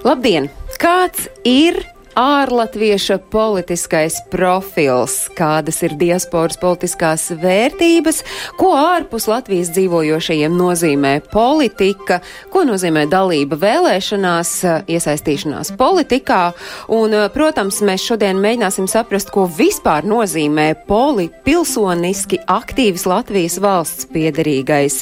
Labdien! Kāds ir ārlatvieša politiskais profils, kādas ir diasporas politiskās vērtības, ko ārpus Latvijas dzīvojošajiem nozīmē politika, ko nozīmē dalība vēlēšanās, iesaistīšanās politikā, un, protams, mēs šodien mēģināsim saprast, ko vispār nozīmē poli pilsoniski aktīvs Latvijas valsts piederīgais.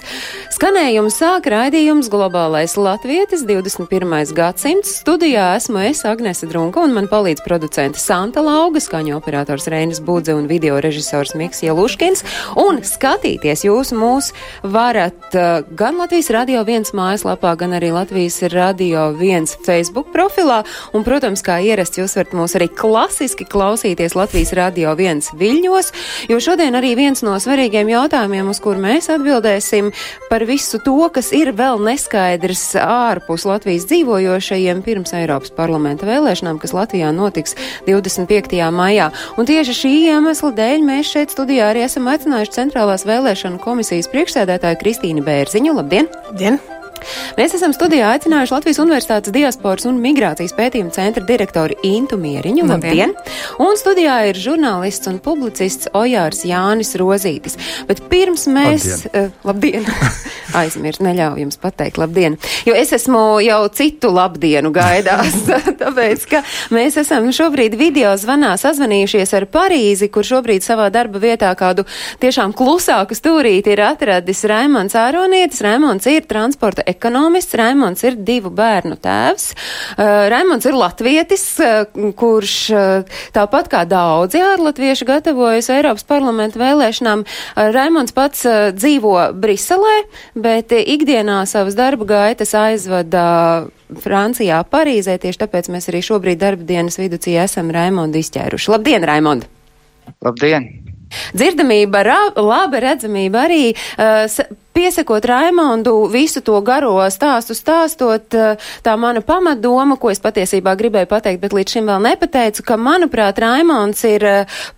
Skanējumu sāk raidījums Globālais Latvietis 21. gadsimts. Studijā esmu es, Agnese Drunka, un man palīdz producente Santa Lauga, skaņu operators Reinis Budze un video režisors Miks Jeluškins. Un skatīties jūs mūs varat uh, gan Latvijas Radio 1 mājaslapā, gan arī Latvijas Radio 1 Facebook profilā. Un, protams, kā ierasts, jūs varat mūs arī klasiski klausīties Latvijas Radio 1 viļņos, jo šodien arī viens no svarīgiem jautājumiem, uz kur mēs atbildēsim par visu to, kas ir vēl neskaidrs ārpus Latvijas dzīvojošajiem pirms Eiropas parlamenta vēlēšanām, kas Latvijas Latvijā notiks 25. maijā. Un tieši šī iemesla dēļ mēs šeit studijā arī esam aicinājuši Centrālās vēlēšanu komisijas priekšsēdētāju Kristīnu Bērziņu. Labdien! Dien. Mēs esam studijā aicinājuši Latvijas Universitātes diasporas un migrācijas pētījuma centra direktoru Intu Mieriņu. Labdien! Un studijā ir žurnālists un publicists Ojārs Jānis Rozītis. Bet pirms mēs. Labdien! Uh, labdien. Aizmirst, neļauj jums pateikt labdien. Jo es esmu jau citu labdienu gaidās. tāpēc, ka mēs esam šobrīd video zvanā sazvanījušies ar Parīzi, kur šobrīd savā darba vietā kādu tiešām klusāku stūrīti ir atradis Raimons Āronietis. Raimons ir transporta ekonomists, Raimons ir divu bērnu tēvs. Uh, Raimons ir latvietis, uh, kurš uh, tāpat kā daudzi ārlatvieši gatavojas Eiropas parlamenta vēlēšanām. Raimons pats dzīvo Briselē, bet ikdienā savas darba gaitas aizvada Francijā, Parīzē. Tieši tāpēc mēs arī šobrīd darba dienas viducī esam Raimondu izķēruši. Labdien, Raimond! Labdien! Dzirdamība, ra, laba redzamība arī. Uh, Piesakot Raimondu visu to garo stāstu stāstot, tā mana pamatdoma, ko es patiesībā gribēju pateikt, bet līdz šim vēl nepateicu, ka, manuprāt, Raimonds ir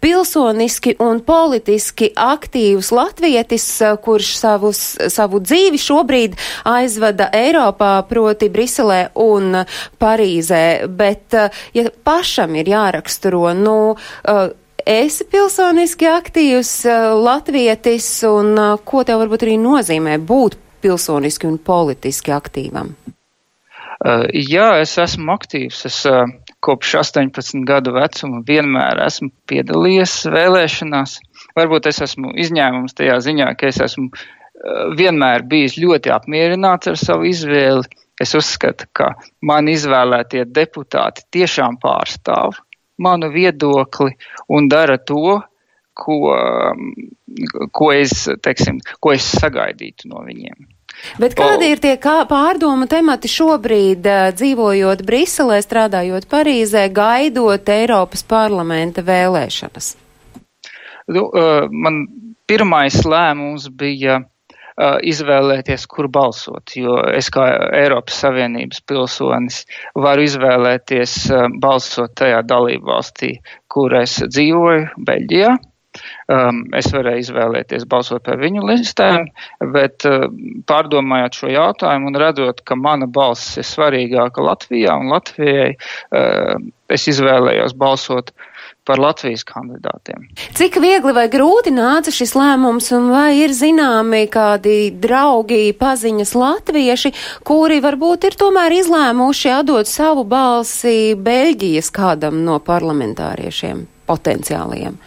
pilsoniski un politiski aktīvs latvietis, kurš savus, savu dzīvi šobrīd aizvada Eiropā, proti Briselē un Parīzē. Bet, ja pašam ir jāraksturo, nu, esi pilsoniski aktīvs uh, latvietis un uh, ko tev varbūt arī nozīmē būt pilsoniski un politiski aktīvam? Uh, jā, es esmu aktīvs. Es uh, kopš 18 gadu vecuma vienmēr esmu piedalījies vēlēšanās. Varbūt es esmu izņēmums tajā ziņā, ka es esmu uh, vienmēr bijis ļoti apmierināts ar savu izvēli. Es uzskatu, ka man izvēlētie deputāti tiešām pārstāv manu viedokli un dara to, ko, ko, es, teiksim, ko es sagaidītu no viņiem. Bet kādi ir tie kā pārdomu temati šobrīd, dzīvojot Briselē, strādājot Parīzē, gaidot Eiropas parlamenta vēlēšanas? Nu, man pirmais lēmums bija Uh, izvēlēties, kur balsot, jo es kā Eiropas Savienības pilsonis varu izvēlēties uh, balsot tajā dalību valstī, kur es dzīvoju, Beļģijā. Um, es varēju izvēlēties balsot par viņu listēm, bet uh, pārdomājot šo jautājumu un redzot, ka mana balss ir svarīgāka Latvijā un Latvijai, uh, es izvēlējos balsot uh, par Latvijas kandidātiem. Cik viegli vai grūti nāca šis lēmums, un vai ir zināmi kādi draugi, paziņas latvieši, kuri varbūt ir tomēr izlēmuši atdot savu balsi Beļģijas kādam no parlamentāriešiem potenciāliem?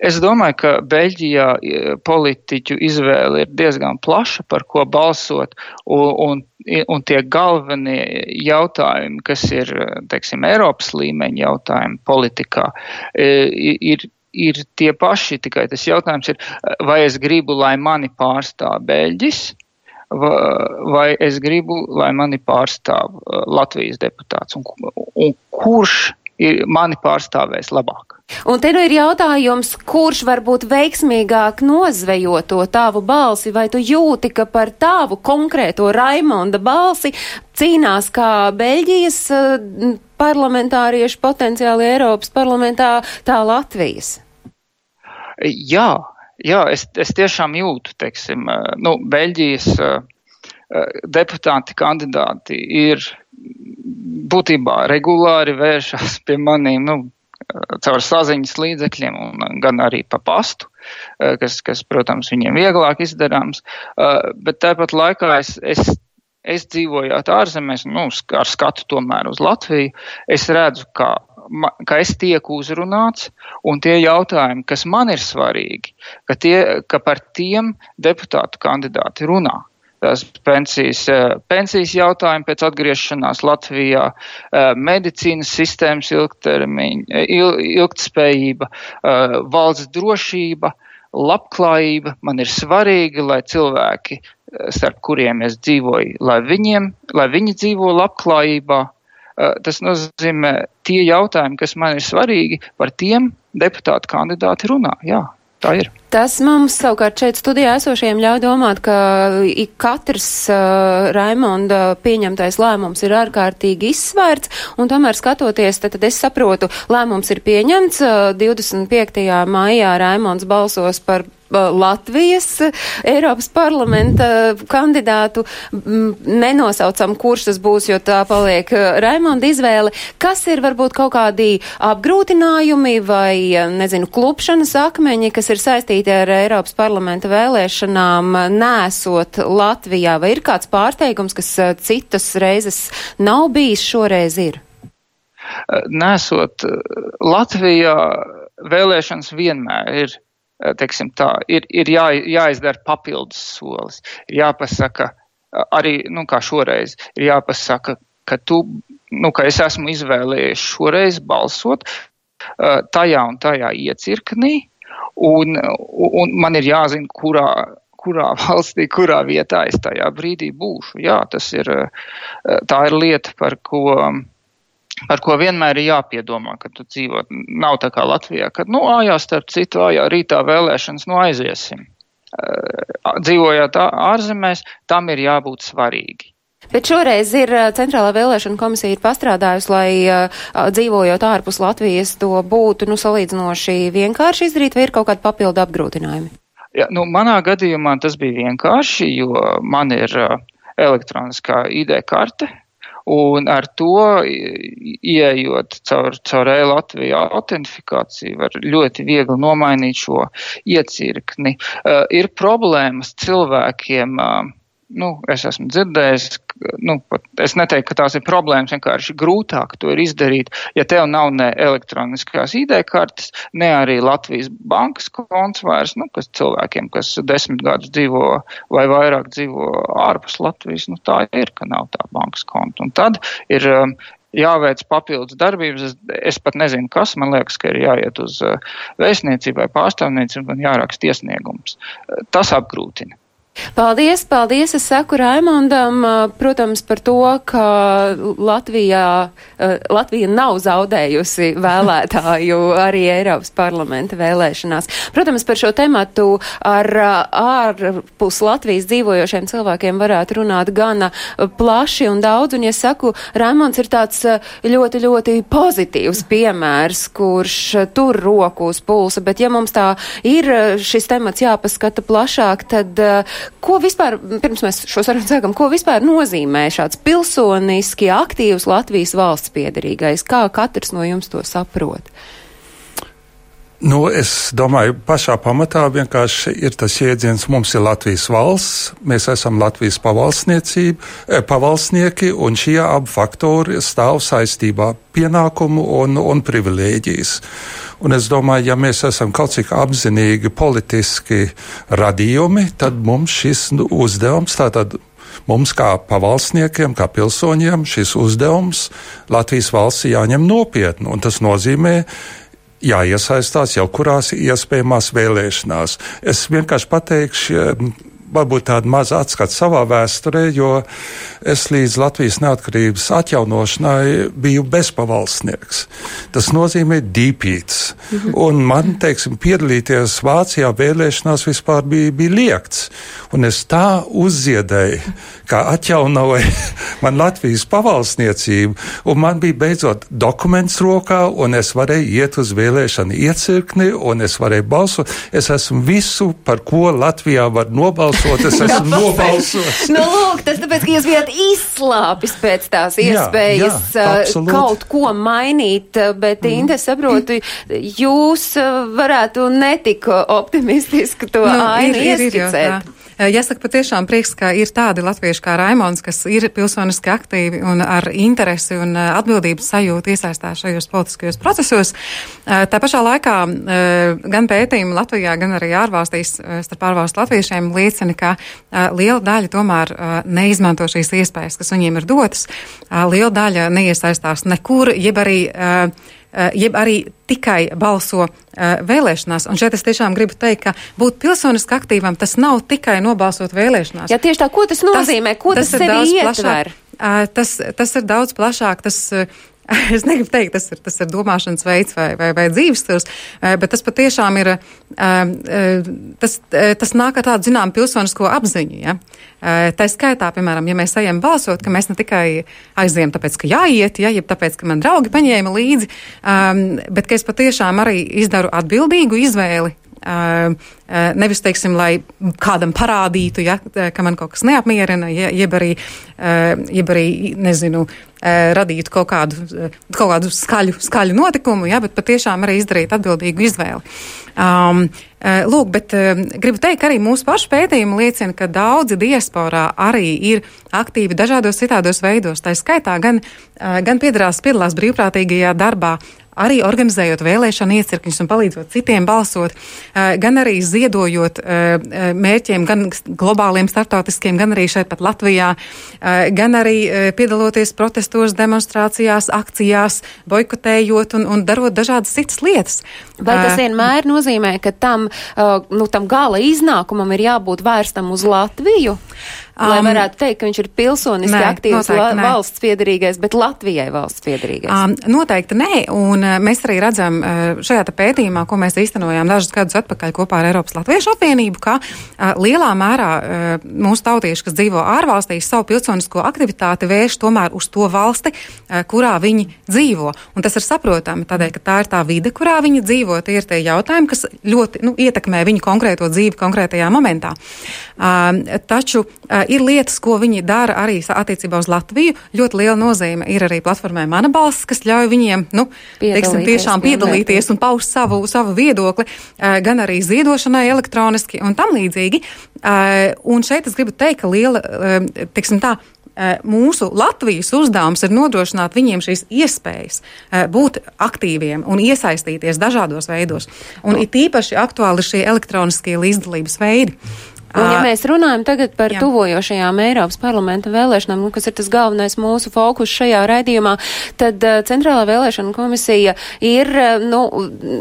Es domāju, ka Beļģijā e, politiķu izvēle ir diezgan plaša, par ko balsot, un, un, un tie galvenie jautājumi, kas ir, teiksim, Eiropas līmeņa jautājumi politikā, e, ir, ir tie paši, tikai tas jautājums ir, vai es gribu, lai mani pārstāv Beļģis, vai es gribu, lai mani pārstāv e, Latvijas deputāts, un, un kurš mani pārstāvēs labāk. Un te nu ir jautājums, kurš varbūt veiksmīgāk nozvejo to tavu balsi, vai tu jūti, ka par tavu konkrēto Raimonda balsi cīnās kā Beļģijas uh, parlamentārieši potenciāli Eiropas parlamentā, tā Latvijas? Jā, jā es, es tiešām jūtu, teiksim, uh, nu, Beļģijas uh, deputāti kandidāti ir būtībā regulāri vēršas pie maniem, nu, caur saziņas līdzekļiem, gan arī pa pastu, kas, kas protams, viņiem vieglāk izdarāms. Bet tāpat laikā es, es, es dzīvojot ārzemēs, nu, ar skatu tomēr uz Latviju, es redzu, ka ka es tieku uzrunāts, un tie jautājumi, kas man ir svarīgi, ka, tie, ka par tiem deputātu kandidāti runā tās pensijas, eh, pensijas jautājumi pēc atgriešanās Latvijā, eh, medicīnas sistēmas ilgtermiņa, il, ilgtspējība, eh, valsts drošība, labklājība. Man ir svarīgi, lai cilvēki, starp kuriem es dzīvoju, lai, viņiem, lai viņi dzīvo labklājībā. Tas nozīmē, tie jautājumi, kas man ir svarīgi, par tiem deputātu kandidāti runā. Jā, tā ir. Tas mums savukārt šeit studijā esošiem ļauj domāt, ka katrs uh, Raimonda pieņemtais lēmums ir ārkārtīgi izsvērts, un tomēr skatoties, tad, tad es saprotu, lēmums ir pieņemts. Uh, 25. maijā Raimonds balsos par Latvijas Eiropas parlamenta kandidātu. Nenosaucam, kurš tas būs, jo tā paliek Raimonda izvēle. Kas ir varbūt kaut kādi apgrūtinājumi vai, nezinu, klupšanas akmeņi, kas ir saistīti ar Eiropas parlamenta vēlēšanām, nesot Latvijā? Vai ir kāds pārsteigums, kas citas reizes nav bijis, šoreiz ir? Nesot Latvijā vēlēšanas vienmēr ir Eh, teiksim tā, ir, ir jā, jāizdara papildus solis. Jāpasaka, eh, arī, nu, kā šoreiz, ir jāpasaka, ka tu, nu, ka es esmu izvēlējies šoreiz balsot tajā un tajā iecirknī, un, un man ir jāzina, kurā, kurā valstī, kurā vietā es tajā brīdī būšu. Jā, tas ir, tā ir lieta, par ko par ko vienmēr ir jāpiedomā, kad tu dzīvo. Nav tā kā Latvijā, kad, nu, ājā starp citu, ājā rītā vēlēšanas, nu, aiziesim. Dzīvojot ārzemēs, tam ir jābūt svarīgi. Bet šoreiz ir Centrālā vēlēšana komisija ir pastrādājusi, lai dzīvojot ārpus Latvijas to būtu, nu, salīdzinoši vienkārši izdarīt, vai ir kaut kādi papildu apgrūtinājumi? Ja, nu, manā gadījumā tas bija vienkārši, jo man ir elektroniskā ID karte, Un ar to, ieejot caur, caur e-Latviju autentifikāciju, var ļoti viegli nomainīt šo iecirkni. Uh, ir problēmas cilvēkiem. Uh, nu, es esmu dzirdējis, nu, pat, es neteiktu, ka tās ir problēmas, vienkārši grūtāk to ir izdarīt, ja tev nav ne elektroniskās ID kartes, ne arī Latvijas bankas konts vairs, nu, kas cilvēkiem, kas desmit gadus dzīvo vai vairāk dzīvo ārpus Latvijas, nu, tā ir, ka nav tā bankas konta. Un tad ir um, jāveic papildus darbības. Es, es pat nezinu, kas man liekas, ka ir jāiet uz uh, vēstniecību vai pārstāvniecību un jāraksta iesniegums. Tas apgrūtina. Paldies, paldies. Es saku Raimondam, protams, par to, ka Latvijā, Latvija nav zaudējusi vēlētāju arī Eiropas parlamenta vēlēšanās. Protams, par šo tematu ar ārpus Latvijas dzīvojošiem cilvēkiem varētu runāt gana plaši un daudz. Un, ja saku, Raimonds ir tāds ļoti, ļoti pozitīvs piemērs, kurš tur roku uz pulsa, bet ja mums tā ir šis temats jāpaskata plašāk, tad Ko vispār, pirms mēs šo sarunu sākam, ko vispār nozīmē šāds pilsoniski aktīvs Latvijas valsts piedarīgais? Kā katrs no jums to saprot? Nu, es domāju, pašā pamatā vienkārši ir tas jēdziens, mums ir Latvijas valsts, mēs esam Latvijas eh, pavalsnieki, un šie abi faktori stāv saistībā - pienākumu un, un privilēģijas. Un es domāju, ja mēs esam kaut cik apzinīgi politiski radījumi, tad mums šis nu, uzdevums tātad mums, kā pavalsniekiem, kā pilsoņiem, šis uzdevums Latvijas valsts jāņem nopietni. Tas nozīmē, jāiesaistās jau kurās iespējamās vēlēšanās. Es vienkārši pateikšu, varbūt tādu mazu atskatu savā vēsturē, jo es līdz Latvijas neatkarības atjaunošanai biju bezpavalsnieks. Tas nozīmē dīpīts. Mhm. Un man, teiksim, piedalīties Vācijā vēlēšanās vispār bija, bija liekts. Un es tā uzziedēju, kā atjaunoju man Latvijas pavalsniecību, un man bija beidzot dokuments rokā, un es varēju iet uz vēlēšanu iecirkni, un es varēju balsot. Es esmu visu, par ko Latvijā var nobalsot balsot, es esmu nobalsots. nu, lūk, tas tāpēc, ka jūs bijāt izslāpis pēc tās iespējas jā, jā, kaut ko mainīt, bet, mm. Inte, saprotu, jūs varētu netik optimistiski to nu, ainu ieskicēt. Jāsaka, patiešām prieks, ka ir tādi latvieši kā Raimons, kas ir pilsoniski aktīvi un ar interesi un atbildības sajūtu iesaistās šajos politiskajos procesos. Tā pašā laikā gan pētījumi Latvijā, gan arī ārvalstīs starp ārvalstu latviešiem liecina, ka liela daļa tomēr neizmanto šīs iespējas, kas viņiem ir dotas. Liela daļa neiesaistās nekur, jeb arī jeb arī tikai balso uh, vēlēšanās. Un šeit es tiešām gribu teikt, ka būt pilsoniski aktīvam tas nav tikai nobalsot vēlēšanās. Jā, tieši tā, ko tas nozīmē, tas, ko tas, tas sevi ietver? Uh, tas, tas ir daudz plašāk. Tas, es negribu teikt, tas ir, tas ir domāšanas veids vai, vai, vai dzīves stils, eh, bet tas patiešām ir, eh, eh, tas, tas nāk ar tādu, zinām, pilsonisko apziņu. Ja? Tā skaitā, piemēram, ja mēs ejam balsot, ka mēs ne tikai aizējam tāpēc, ka jāiet, ja, jeb tāpēc, ka man draugi paņēma līdzi, bet ka es patiešām arī izdaru atbildīgu izvēli nevis, teiksim, lai kādam parādītu, ja, ka man kaut kas neapmierina, ja, jeb arī, jeb arī, nezinu, radītu kaut kādu, kaut kādu skaļu, skaļu notikumu, ja, bet patiešām arī izdarīt atbildīgu izvēli. Um, lūk, bet gribu teikt, arī mūsu pašu pētījumi liecina, ka daudzi diasporā arī ir aktīvi dažādos citādos veidos. Tā skaitā gan, gan piedalās, piedalās brīvprātīgajā darbā, arī organizējot vēlēšanu iecirkņus un palīdzot citiem balsot, eh, gan arī ziedojot eh, eh, mērķiem, gan globāliem, startautiskiem, gan arī šeit pat Latvijā, gan arī piedaloties protestos, demonstrācijās, akcijās, boikotējot un, un darot dažādas citas lietas. Vai tas vienmēr nozīmē, ka tam, nu, tam gala iznākumam ir jābūt vērstam uz Latviju? Um, lai varētu teikt, ka viņš ir pilsoniski nē, aktīvs la, valsts piedarīgais, bet Latvijai valsts piedarīgais. Um, noteikti nē, un uh, mēs arī redzam uh, šajā pētījumā, ko mēs īstenojām dažus gadus atpakaļ kopā ar Eiropas Latviešu apvienību, ka uh, lielā mērā uh, mūsu tautieši, kas dzīvo ārvalstīs, savu pilsonisko aktivitāti vērš tomēr uz to valsti, uh, kurā viņi dzīvo. Un tas ir saprotami, tādēļ, ka tā ir tā vide, kurā viņi dzīvo, tie ir tie jautājumi, kas ļoti nu, ietekmē viņu konkrēto dzīvi konkrētajā momentā. Uh, taču uh, ir lietas, ko viņi dara arī attiecībā uz Latviju. Ļoti liela nozīme ir arī platformai Mana balss, kas ļauj viņiem, nu, teiksim, tiešām piedalīties un paust savu, savu viedokli, gan arī ziedošanai elektroniski un tam līdzīgi. Un šeit es gribu teikt, ka liela, teiksim tā, mūsu Latvijas uzdevums ir nodrošināt viņiem šīs iespējas būt aktīviem un iesaistīties dažādos veidos. Un it īpaši aktuāli šie elektroniskie līdzdalības veidi. Un, ja mēs runājam tagad par Jā. tuvojošajām Eiropas parlamenta vēlēšanām, nu, kas ir tas galvenais mūsu fokus šajā raidījumā, tad uh, Centrālā vēlēšana komisija ir uh, nu,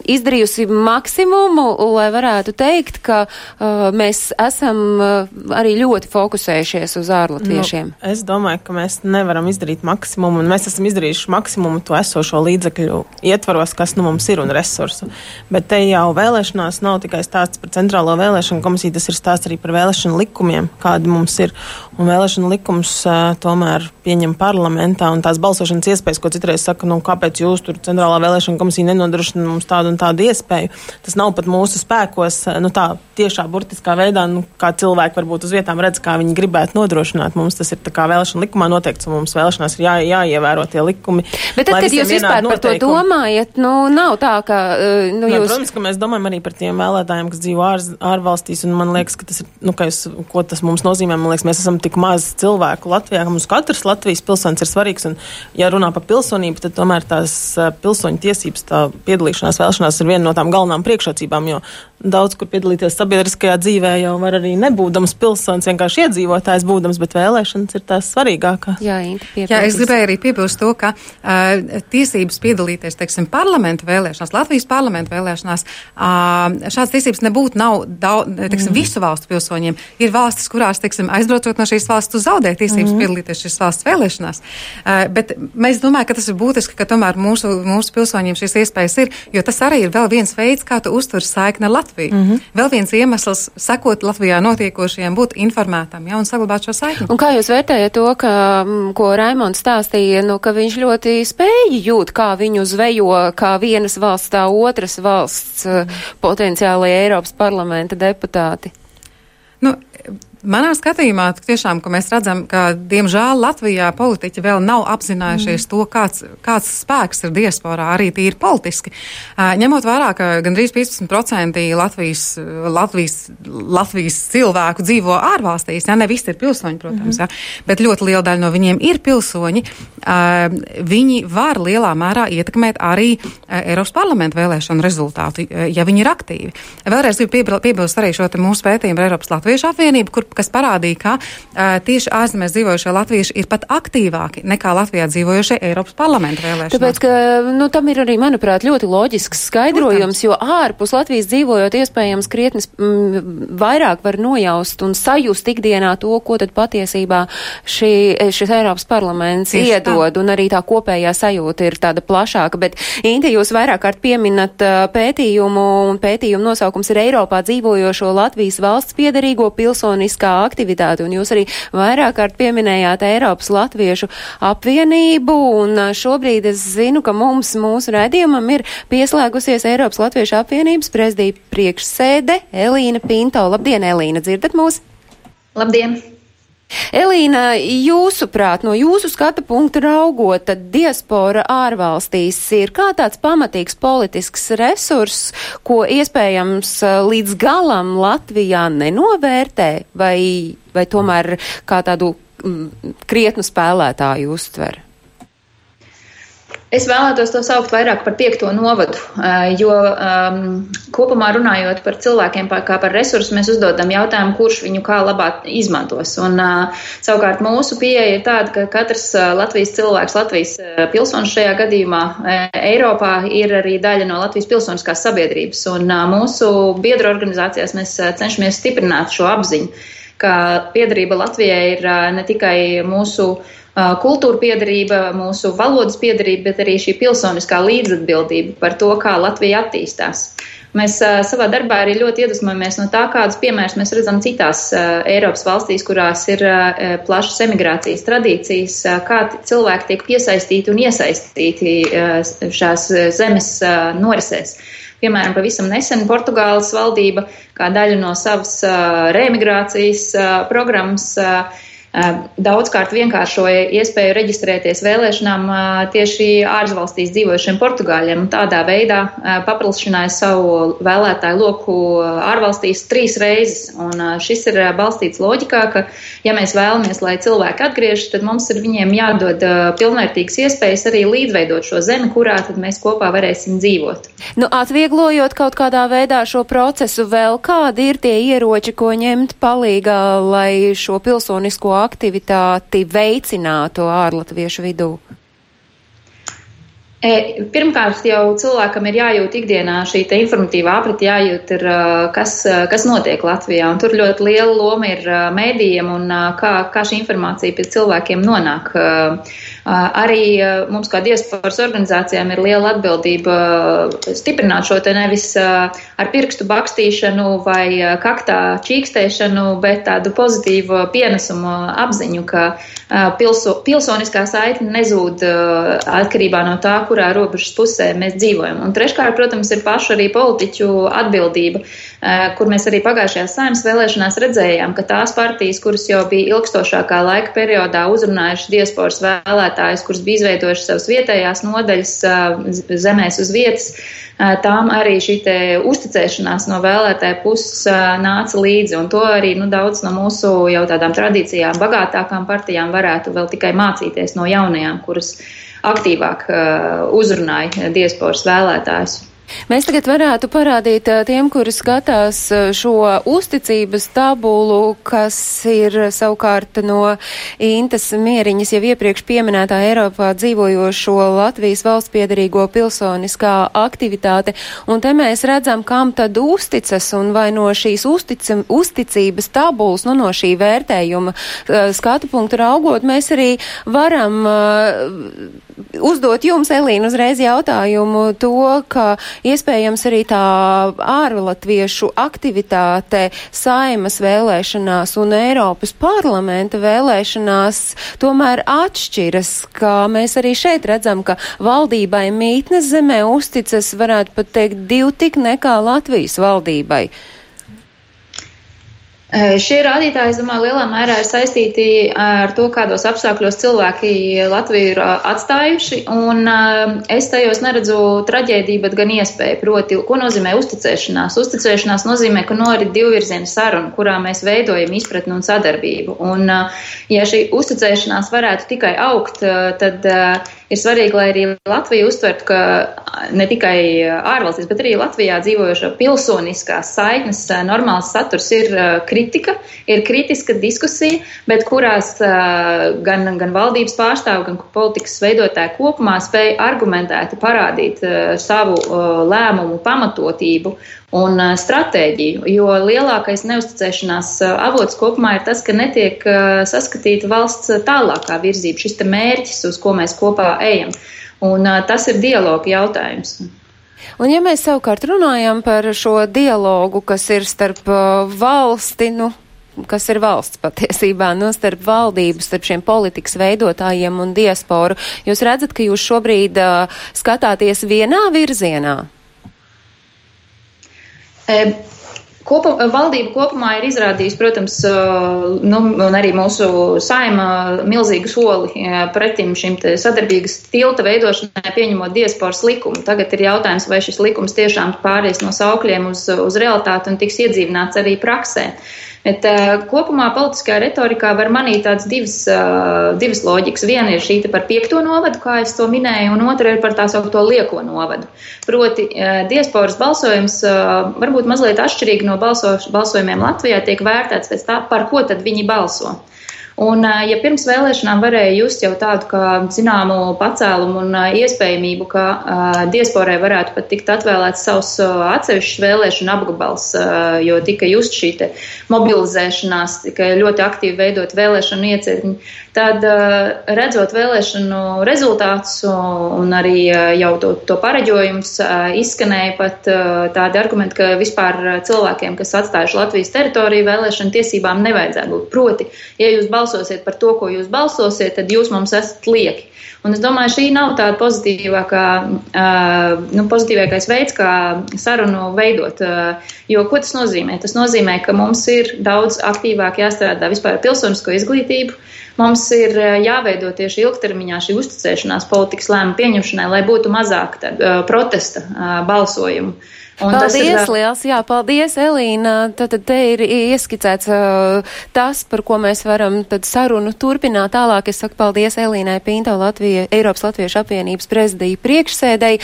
izdarījusi maksimumu, lai varētu teikt, ka uh, mēs esam uh, arī ļoti fokusējušies uz ārlatviešiem. Nu, es domāju, ka mēs nevaram izdarīt maksimumu, un mēs esam izdarījuši maksimumu to esošo līdzekļu ietvaros, kas nu mums ir un resursu. Bet te jau vēlēšanās nav tikai stāsts par Centrālo vēlēšanu komisiju, tas ir stāsts arī par vēlēšanu likumiem, kādi mums ir. Un vēlēšanu likums uh, tomēr pieņem parlamentā un tās balsošanas iespējas, ko citreiz saka, nu, kāpēc jūs tur centrālā vēlēšana komisija nenodrošina mums tādu un tādu iespēju. Tas nav pat mūsu spēkos, nu, tā tiešā burtiskā veidā, nu, kā cilvēki varbūt uz vietām redz, kā viņi gribētu nodrošināt. Mums tas ir tā kā vēlēšana likumā noteikts, un mums vēlēšanās ir jā, jāievēro tie likumi. Bet tad, kad jūs vispār par to domājat, nu, nav tā, ka, nu, Nē, jūs. Protams, ka mēs domājam arī par tiem vēlētājiem, kas dzīvo ār, ārvalstīs, un man liekas, ka tas ir nu, es, ko tas mums nozīmē. Man liekas, mēs esam tik maz cilvēku Latvijā, ka mums katrs Latvijas pilsonis ir svarīgs. Un, ja runā par pilsonību, tad tomēr tās pilsoņu tiesības, tā piedalīšanās vēlēšanās ir viena no tām galvenām priekšrocībām. Jo daudz kur piedalīties sabiedriskajā dzīvē jau var arī nebūdams pilsonis, vienkārši iedzīvotājs būdams, bet vēlēšanas ir tās svarīgākās. Jā, Jā, es gribēju arī piebilst to, ka uh, tiesības piedalīties, teiksim, parlamentu vēlēšanās, Latvijas parlamentu vēlēšanās, uh, šādas tiesības nebūtu nav daudz, teiksim, mm. visu valstu pilsoņiem. Ir valstis, kurās, teiksim, aizbraucot no šīs valsts, tu zaudē tiesības mm. piedalīties šīs valsts vēlēšanās. Uh, bet mēs domājam, ka tas ir būtiski, ka tomēr mūsu, mūsu pilsoņiem šīs iespējas ir, jo tas arī ir vēl viens veids, kā tu uztur saikni ar Latviju. Mm -hmm. Vēl viens iemesls sekot Latvijā notiekošajiem, būt informētam ja, un saglabāt šo saikni. Un kā jūs vērtējat to, ka, ko Raimons stāstīja, nu, ka viņš ļoti spēja jūt, kā viņu zvejo, kā vienas valsts, tā otras valsts mm -hmm. potenciālajie Eiropas parlamenta deputāti? Nu, Manā skatījumā tiešām, ka mēs redzam, ka diemžēl Latvijā politiķi vēl nav apzinājušies mm. to, kāds, kāds spēks ir diasporā, arī tīri politiski. Ņemot vērā, ka gandrīz 15% Latvijas, Latvijas, Latvijas cilvēku dzīvo ārvalstīs, ja ne visi ir pilsoņi, protams, mm ja, bet ļoti liela daļa no viņiem ir pilsoņi, viņi var lielā mērā ietekmēt arī Eiropas parlamenta vēlēšanu rezultātu, ja viņi ir aktīvi. Vēlreiz gribu piebilst arī šo mūsu pētījumu Eiropas Latviešu apvienību, kur kas parādīja, ka uh, tieši ārzemēs dzīvojušie latvieši ir pat aktīvāki nekā Latvijā dzīvojušie Eiropas parlamenta vēlēšanās. Tāpēc, ka nu, tam ir arī, manuprāt, ļoti loģisks skaidrojums, Protams. jo ārpus Latvijas dzīvojot, iespējams, krietnis m, mm, vairāk var nojaust un sajust ikdienā to, ko tad patiesībā šī, šis Eiropas parlaments Tieši iedod, tā. un arī tā kopējā sajūta ir tāda plašāka. Bet, Inti, jūs vairāk kārt pieminat pētījumu, un pētījumu nosaukums ir Eiropā dzīvojošo Latvijas valsts piedarīgo pilsoniskā politiskā aktivitāte, un jūs arī vairāk kārt pieminējāt Eiropas Latviešu apvienību, un šobrīd es zinu, ka mums mūsu redzījumam ir pieslēgusies Eiropas Latviešu apvienības prezidija priekšsēde Elīna Pinto. Labdien, Elīna, dzirdat mūs? Labdien! Elīna, jūsuprāt, no jūsu skata punkta raugot, tad diaspora ārvalstīs ir kā tāds pamatīgs politisks resurss, ko iespējams eh, līdz galam Latvijā nenovērtē, vai, vai tomēr kā tādu mm, krietnu spēlētāju uztver? Es vēlētos to saukt vairāk par piekto novadu, eh, jo um, kopumā runājot par cilvēkiem kā par resursu, mēs uzdodam jautājumu, kurš viņu kā labāk izmantos. Un uh, savukārt mūsu pieeja ir tāda, ka katrs uh, Latvijas cilvēks, Latvijas pilsonis šajā gadījumā Eiropā ir arī daļa no Latvijas pilsoniskās sabiedrības. Un uh, mūsu biedru organizācijās mēs cenšamies stiprināt šo apziņu, ka piedarība Latvijai ir uh, ne tikai mūsu uh, kultūra piedarība, mūsu valodas piedarība, bet arī šī pilsoniskā līdzatbildība par to, kā Latvija attīstās. Mēs uh, savā darbā arī ļoti iedvesmojamies no tā, kādus piemērus mēs redzam citās uh, Eiropas valstīs, kurās ir uh, plašas emigrācijas tradīcijas, uh, kā cilvēki tiek piesaistīti un iesaistīti uh, šās zemes uh, norisēs. Piemēram, pavisam nesen Portugāles valdība, kā daļa no savas uh, reemigrācijas uh, programmas, uh, daudzkārt vienkāršoja iespēju reģistrēties vēlēšanām tieši ārvalstīs dzīvojušiem portugāļiem un tādā veidā paplašināja savu vēlētāju loku ārvalstīs trīs reizes. Un šis ir balstīts loģikā, ka, ja mēs vēlamies, lai cilvēki atgriežas, tad mums ir viņiem jādod pilnvērtīgas iespējas arī līdzveidot šo zemi, kurā tad mēs kopā varēsim dzīvot. Nu, atvieglojot kaut kādā veidā šo procesu, vēl kādi ir tie ieroči, ko ņemt palīgā, lai šo pilsonisko aktivitāti veicinātu ārlatviešu vidū? E, pirmkārt, jau cilvēkam ir jājūt ikdienā šī informatīvā aprite, jājūt, ir, kas, kas notiek Latvijā. Un tur ļoti liela loma ir mēdījiem un kā, kā šī informācija pie cilvēkiem nonāk. Arī mums, kā diasporas organizācijām, ir liela atbildība stiprināt šo te nevis ar pirkstu bakstīšanu vai kaktā čīkstēšanu, bet tādu pozitīvu pienesumu apziņu, ka pilso, pilsoniskā saikne nezūd atkarībā no tā, kurā robežas pusē mēs dzīvojam. Un treškārt, protams, ir pašu arī politiķu atbildība, kur mēs arī pagājušajās saimnes vēlēšanās redzējām, ka tās partijas, kuras jau bija ilgstošākā laika periodā uzrunājušas diasporas vēlētājus, kuras bija izveidojušas savas vietējās nodaļas zemēs uz vietas, tām arī šī uzticēšanās no vēlētāja puses nāca līdzi. Un to arī nu, daudz no mūsu jau tādām tradīcijām, bagātākām partijām varētu vēl tikai mācīties no jaunajām, kuras aktīvāk uh, uzrunāja diasporas vēlētājus. Mēs tagad varētu parādīt tiem, kuri skatās šo uzticības tabulu, kas ir savukārt no Intas Mieriņas jau iepriekš pieminētā Eiropā dzīvojošo Latvijas valsts piedarīgo pilsoniskā aktivitāte. Un te mēs redzam, kam tad uzticas un vai no šīs uzticam, uzticības tabulas, nu no šī vērtējuma skatu punktu raugot, mēs arī varam uh, uzdot jums, Elīna, uzreiz jautājumu to, ka iespējams arī tā ārlatviešu aktivitāte saimas vēlēšanās un Eiropas parlamenta vēlēšanās tomēr atšķiras, ka mēs arī šeit redzam, ka valdībai mītnes zemē uzticas, varētu pat teikt, divi tik nekā Latvijas valdībai. Šie rādītāji, es domāju, lielā mērā ir saistīti ar to, kādos apstākļos cilvēki Latviju ir atstājuši, un es tajos neredzu traģēdiju, bet gan iespēju. Proti, ko nozīmē uzticēšanās? Uzticēšanās nozīmē, ka norit divvirziena saruna, kurā mēs veidojam izpratni un sadarbību. Un, ja šī uzticēšanās varētu tikai augt, tad ir svarīgi, lai arī Latvija uztvertu, ka ne tikai ārvalstīs, bet arī Latvijā dzīvojošo pilsoniskās saiknes normāls saturs ir kritika, ir kritiska diskusija, bet kurās gan, gan valdības pārstāvi, gan politikas veidotāji kopumā spēj argumentēti parādīt savu lēmumu pamatotību un stratēģiju, jo lielākais neusticēšanās avots kopumā ir tas, ka netiek saskatīta valsts tālākā virzība, šis mērķis, uz ko mēs kopā ejam. Un tas ir dialogu jautājums. Un ja mēs savukārt runājam par šo dialogu, kas ir starp valsti, nu, kas ir valsts patiesībā, nu, starp valdību, starp šiem politikas veidotājiem un diasporu, jūs redzat, ka jūs šobrīd uh, skatāties vienā virzienā? Kopa, valdība kopumā ir izrādījusi, protams, nu, un arī mūsu saima milzīgu soli pretim šim sadarbīgas tilta veidošanai, pieņemot diasporas likumu. Tagad ir jautājums, vai šis likums tiešām pāries no saukļiem uz, uz realitāti un tiks iedzīvināts arī praksē. Uh, Bet, uh, kopumā politiskajā retorikā var manīt tādas divas, uh, divas loģikas. Viena ir šī par piekto novadu, kā es to minēju, un otra ir par tā saucamo lieko novadu. Proti, uh, diasporas balsojums uh, varbūt mazliet atšķirīgi no balso, balsojumiem Latvijā tiek vērtēts pēc tā, par ko tad viņi balso. Un, ja pirms vēlēšanām varēja just jau tādu kā zināmu pacēlumu un iespējamību, ka diasporai varētu pat tikt atvēlēts savs atsevišķs vēlēšana apgabals, jo tika just šī mobilizēšanās, tika ļoti aktīvi veidot vēlēšanu iecirkņi, tad redzot vēlēšanu rezultātus un arī jau to, to pareģojums, izskanēja pat tādi argumenti, ka vispār cilvēkiem, kas atstājuši Latvijas teritoriju, vēlēšanu tiesībām nevajadzētu būt. Proti, ja jūs balsosiet par to, ko jūs balsosiet, tad jūs mums esat lieki. Un es domāju, šī nav tāda pozitīvākā, nu, pozitīvākais veids, kā sarunu veidot. Jo ko tas nozīmē? Tas nozīmē, ka mums ir daudz aktīvāk jāstrādā vispār ar pilsonisko izglītību. Mums ir jāveido tieši ilgtermiņā šī uzticēšanās politikas lēmumu pieņemšanai, lai būtu mazāk tad, uh, protesta uh, balsojumu. Un paldies, ir... liels, jā, paldies, Elīna. Tad, tad te ir ieskicēts uh, tas, par ko mēs varam tad sarunu turpināt tālāk. Es saku paldies Elīnai Pinto Latvija, Eiropas Latviešu apvienības prezidija priekšsēdēji.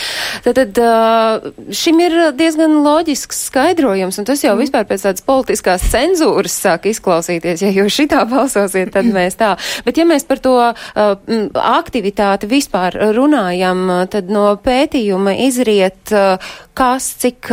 Tad, tad uh, šim ir diezgan loģisks skaidrojums, un tas jau mm. vispār pēc tādas politiskās cenzūras sāk izklausīties. Ja jūs šitā balsosiet, tad mēs tā. Bet ja mēs par to uh, aktivitāti vispār runājam, tad no pētījuma izriet, uh, kas, cik,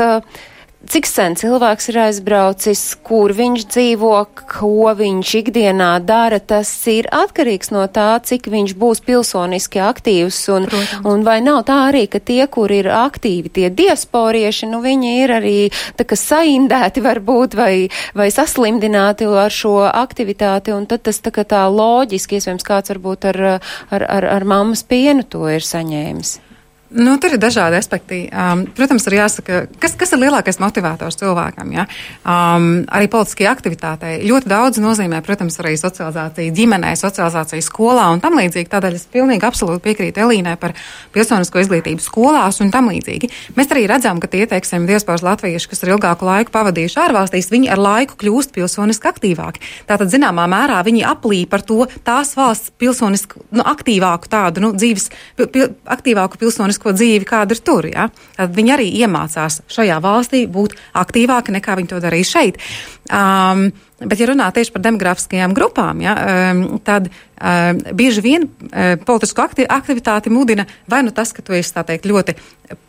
cik sen cilvēks ir aizbraucis, kur viņš dzīvo, ko viņš ikdienā dara, tas ir atkarīgs no tā, cik viņš būs pilsoniski aktīvs. Un, Protams. un vai nav tā arī, ka tie, kur ir aktīvi, tie diasporieši, nu viņi ir arī tā kā saindēti varbūt vai, vai saslimdināti ar šo aktivitāti, un tad tas tā kā tā loģiski, iespējams, kāds varbūt ar, ar, ar, ar mammas pienu to ir saņēmis. Nu, tur ir dažādi aspekti. Um, protams, ir jāsaka, kas, kas ir lielākais motivators cilvēkam. Ja? Um, arī politiskajai aktivitātei ļoti daudz nozīmē, protams, arī socializācija ģimenē, socializācija skolā un tam līdzīgi. Tādēļ es pilnīgi absolūti piekrītu Elīnai par pilsonisko izglītību skolās un tam līdzīgi. Mēs arī redzam, ka tie, teiksim, diasporas latvieši, kas ir ilgāku laiku pavadījuši ārvalstīs, viņi ar laiku kļūst pilsoniski aktīvāki. Tātad, zināmā mērā, viņi aplī par to tās valsts pilsoniski nu, aktīvāku tādu nu, dzīves, pil, aktīvāku pilsonisku politisko dzīvi, kāda ir tur. Ja? Viņi arī iemācās šajā valstī būt aktīvāki nekā viņi to darīja šeit. Um, Bet, ja runā tieši par demografiskajām grupām, ja, um, tad bieži vien um, politisko akti aktivitāti mudina vai nu tas, ka tu esi teikt, ļoti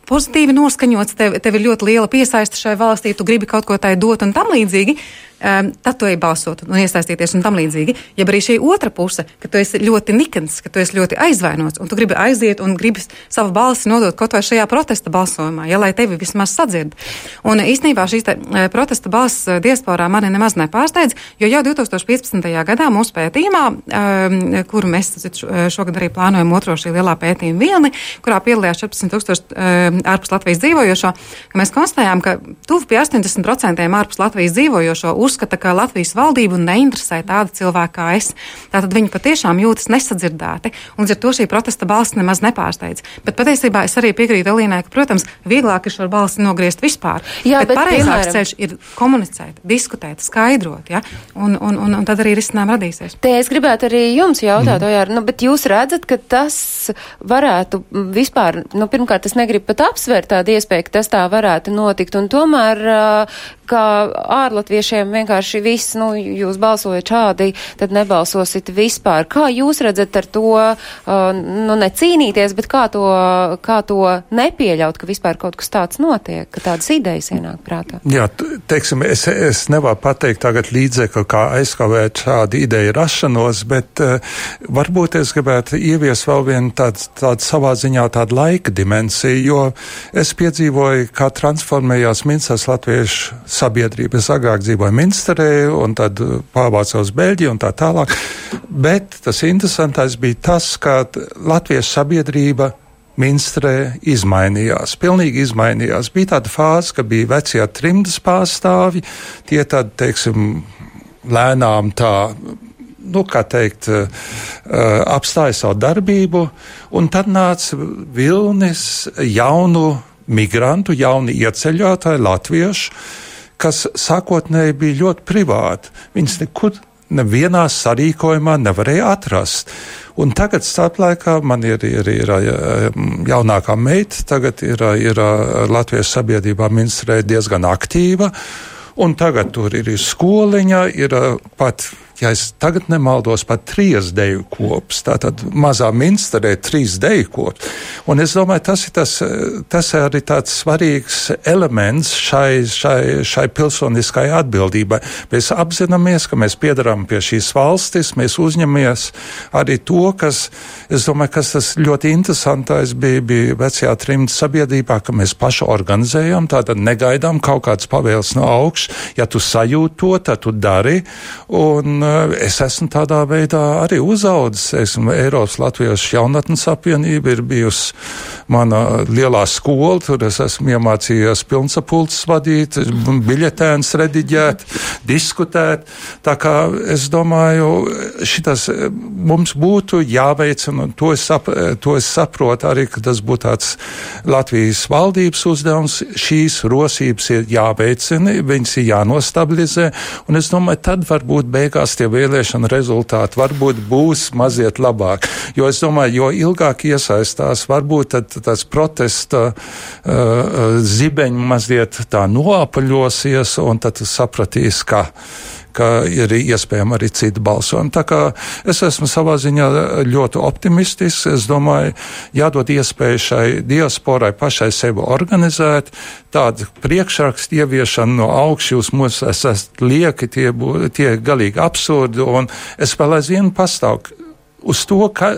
pozitīvi noskaņots, tev, tev ir ļoti liela piesaista šai valstī, tu gribi kaut ko tai dot un tam līdzīgi um, tad tu ej balsot un iesaistīties un tam līdzīgi. Ja arī šī otra puse, ka tu esi ļoti nikns, ka tu esi ļoti aizvainots un tu gribi aiziet un gribi savu balsi nodot kaut vai šajā protesta balsojumā, ja lai tevi vismaz sadzird. Un īstenībā šīs te, e, protesta balss diasporā mani nemaz nepārsteidz, jo jau 2015. gadā mūsu pētījumā um, kuru mēs šogad arī plānojam otro šī lielā pētījuma vilni, kurā piedalījās 14 tūkstoši ārpus Latvijas dzīvojošo, ka mēs konstatējām, ka tuvu pie 80% ārpus Latvijas dzīvojošo uzskata, ka Latvijas valdību neinteresē tāda cilvēka kā es. Tātad viņi patiešām jūtas nesadzirdēti, un ar to šī protesta balss nemaz nepārsteidz. Bet patiesībā es arī piekrītu Elīnai, ka, protams, vieglāk ir šo balsi nogriezt vispār. Jā, bet, bet pareizāks piemēram... ceļš ir komunicēt, diskutēt, skaidrot, ja? un, un, un, un tad arī risinājumi radīsies. Te es gribētu arī jums jautāt, mm. Ojār, nu, bet jūs redzat, ka tas varētu vispār, nu, pirmkārt, es negribu pat apsvērt tādu iespēju, ka tas tā varētu notikt, un tomēr, kā ārlatviešiem vienkārši viss, nu, jūs balsojat šādi, tad nebalsosit vispār. Kā jūs redzat ar to, nu, necīnīties, bet kā to, kā to nepieļaut, ka vispār kaut kas tāds notiek, ka tādas idejas ienāk prātā? Jā, teiksim, es, es nevaru pateikt tagad līdzekli, kā aizkavēt šādu ideju rašanos, bet uh, varbūt es gribētu ievies vēl vienu tādu, tādu savā ziņā tādu laika dimensiju, jo es piedzīvoju, kā transformējās Minsas latviešu sabiedrība. Es agrāk dzīvoju Minsterē un tad pārvācos Beļģiju un tā tālāk, bet tas interesantais bija tas, ka latviešu sabiedrība Minstrē izmainījās, pilnīgi izmainījās. Bija tāda fāze, ka bija vecie trimdas pārstāvji, tie tad, teiksim, lēnām tā, nu, kā teikt, uh, apstāja savu darbību, un tad nāca vilnis jaunu migrantu, jauni ieceļotāji, latviešu, kas sākotnēji bija ļoti privāti. Viņas nekur nevienā sarīkojumā nevarēja atrast. Un tagad starplaikā man ir, ir, ir, ir jaunākā meita, tagad ir, ir Latvijas sabiedrībā ministrē diezgan aktīva. Un tagad tur ir skoliņa, ir pat ja es tagad nemaldos, pat trīs deju kops. Tātad mazā minsterē trīs deju kops. Un es domāju, tas ir tas, tas arī tāds svarīgs elements šai, šai, šai pilsoniskai atbildībai. Mēs apzināmies, ka mēs piedarām pie šīs valstis, mēs uzņemamies arī to, kas, es domāju, kas tas ļoti interesantais bija, bija vecajā trimta sabiedrībā, ka mēs paši organizējam, tātad negaidām kaut kāds pavēles no augšas. Ja tu sajūti to, tad tu dari. Un, Eh, es esmu tādā veidā arī uzaudzis. Esmu Eiropas Latvijas jaunatnes apvienība, ir bijusi mana lielā skola, tur es esmu iemācījies pilnsapulces vadīt, biļetēns rediģēt, diskutēt. Tā kā es domāju, šitas eh, mums būtu jāveicina, un to es, sap, to es saprotu arī, ka tas būtu tāds Latvijas valdības uzdevums. Šīs rosības ir jāveicina, viņas ir jānostabilizē, un es domāju, tad varbūt beigās tie vēlēšana rezultāti varbūt būs mazliet labāk. Jo es domāju, jo ilgāk iesaistās, varbūt tad tas protesta uh, zibeņi mazliet tā noapaļosies, un tad sapratīs, ka ka ir iespējama arī cita balsojuma. Tā kā es esmu savā ziņā ļoti optimistisks, es domāju, jādod iespēju šai diasporai pašai sevi organizēt, tādu priekšrakstu ieviešanu no augšas, jūs mūs esat lieki, tie, bū, tie galīgi absurdi, un es vēl aizvien pastāvu uz to, ka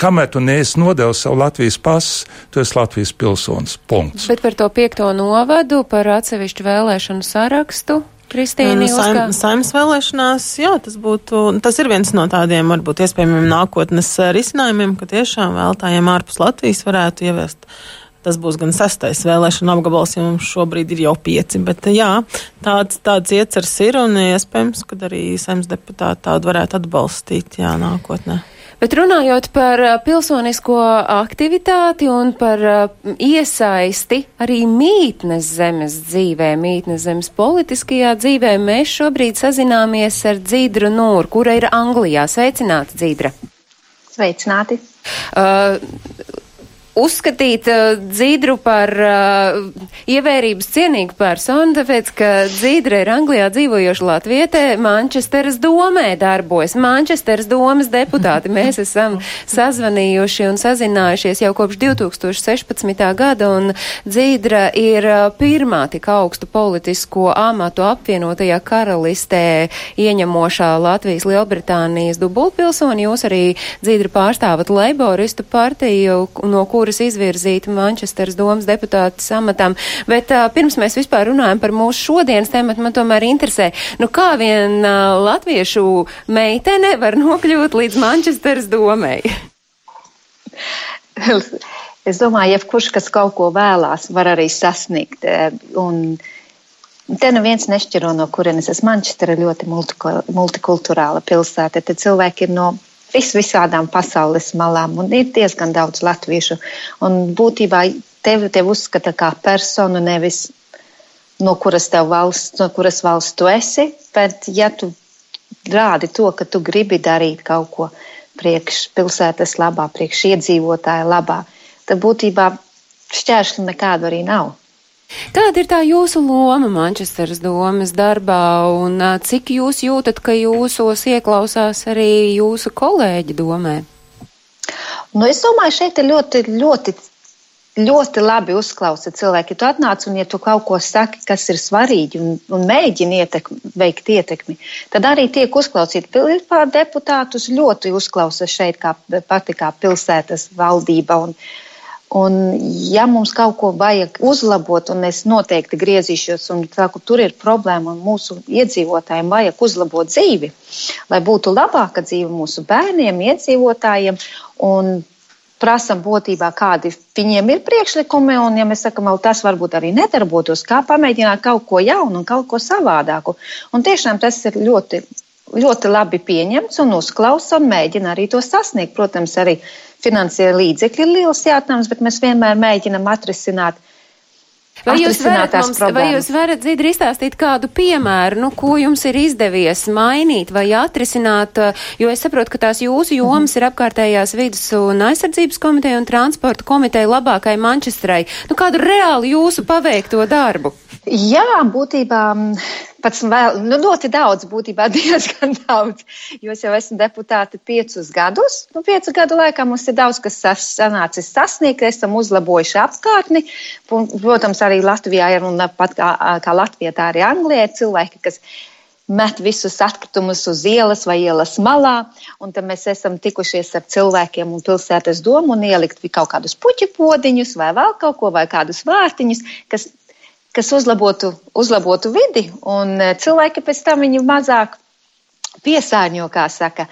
kamēr tu neesi nodevis savu Latvijas pasu, tu esi Latvijas pilsonis. Punkts. Bet par to piekto novadu, par atsevišķu vēlēšanu sarakstu. Kristīna, nu, saim, saimnes vēlēšanās, jā, tas būtu, tas ir viens no tādiem varbūt iespējamiem nākotnes eh, risinājumiem, ka tiešām vēltājiem ārpus Latvijas varētu ieviest. Tas būs gan sastais vēlēšana apgabals, jo mums šobrīd ir jau pieci, bet jā, tāds, tāds iecers ir un iespējams, ka arī saimnes deputāti tādu varētu atbalstīt, jā, nākotnē. Bet runājot par pilsonisko aktivitāti un par iesaisti arī mītnes zemes dzīvē, mītnes zemes politiskajā dzīvē, mēs šobrīd sazināmies ar Dzīdru Nūru, kura ir Anglijā. Sveicināti, Dzīdra! Sveicināti! Uh, uzskatīt uh, Dzīdru par uh, ievērības cienīgu personu, tāpēc, ka Dzīdra ir Anglijā dzīvojoša latvietē, Manchesteras domē darbojas. Manchesteras domas deputāti mēs esam sazvanījuši un sazinājušies jau kopš 2016. gada, un Dzīdra ir uh, pirmā tik augstu politisko amatu apvienotajā karalistē ieņemošā Latvijas Lielbritānijas dubultpilsoni. Jūs arī Dzīdra pārstāvat Leiboristu partiju, no kuras kuras izvirzīta Manchesteras domas deputāta samatam. Bet uh, pirms mēs vispār runājam par mūsu šodienas tēmatu, man tomēr interesē, nu kā vien uh, latviešu meitene var nokļūt līdz Manchesteras domai? Es domāju, jebkurš, kas kaut ko vēlās, var arī sasniegt. Un te neviens nešķiro no kurienes. Es Manchestera ļoti multikulturāla pilsēta. Te cilvēki ir no vis visādām pasaules malām un ir diezgan daudz latviešu. Un būtībā tevi tev uzskata kā personu, nevis no kuras valsts, no kuras valsts tu esi, bet ja tu rādi to, ka tu gribi darīt kaut ko priekš pilsētas labā, priekš iedzīvotāja labā, tad būtībā šķēršļu nekādu arī nav. Kāda ir tā jūsu loma Manchesteras domas darbā un cik jūs jūtat, ka jūsos ieklausās arī jūsu kolēģi domē? Nu, es domāju, šeit ir ļoti, ļoti, ļoti labi uzklausa cilvēki. Tu atnāc un, ja tu kaut ko saki, kas ir svarīgi un, un mēģini ietekmi, veikt ietekmi, tad arī tiek uzklausīti. Vispār deputātus ļoti uzklausa šeit kā pati kā pilsētas valdība. Un, uh, Un, ja mums kaut ko vajag uzlabot, un es noteikti griezīšos un saku, tur ir problēma, un mūsu iedzīvotājiem vajag uzlabot dzīvi, lai būtu labāka dzīve mūsu bērniem, iedzīvotājiem, un prasam būtībā, kādi viņiem ir priekšlikumi, un, ja mēs sakam, tas varbūt arī nedarbotos, kā pamēģināt kaut ko jaunu un kaut ko savādāku. Un tiešām tas ir ļoti, ļoti labi pieņemts un uzklausa un mēģina arī to sasniegt. Protams, arī finansiāli līdzekļi ir liels jautājums, bet mēs vienmēr mēģinam atrisināt. Vai jūs, varat mums, problēmas. vai jūs varat, Zidri, izstāstīt kādu piemēru, nu, ko jums ir izdevies mainīt vai atrisināt, jo es saprotu, ka tās jūsu jomas mm -hmm. ir apkārtējās vidas un aizsardzības komiteja un transporta komiteja labākai Mančestrai. Nu, kādu reāli jūsu paveikto darbu? Jā, būtībā pats vēl, nu, ļoti daudz, būtībā diezgan daudz, jo es jau esmu deputāte piecus gadus. Nu, piecu gadu laikā mums ir daudz, kas sanācis sasniegt, esam uzlabojuši apkārtni. Protams, arī Latvijā ir, un pat kā, kā Latvijā, tā arī Anglijā ir cilvēki, kas met visus atkritumus uz ielas vai ielas malā, un tad mēs esam tikušies ar cilvēkiem un pilsētas domu un ielikt kaut kādus puķu podiņus vai vēl kaut ko, vai kādus vārtiņus, kas kas uzlabotu, uzlabotu vidi, un eh, cilvēki pēc tam viņu mazāk piesārņo, kā saka.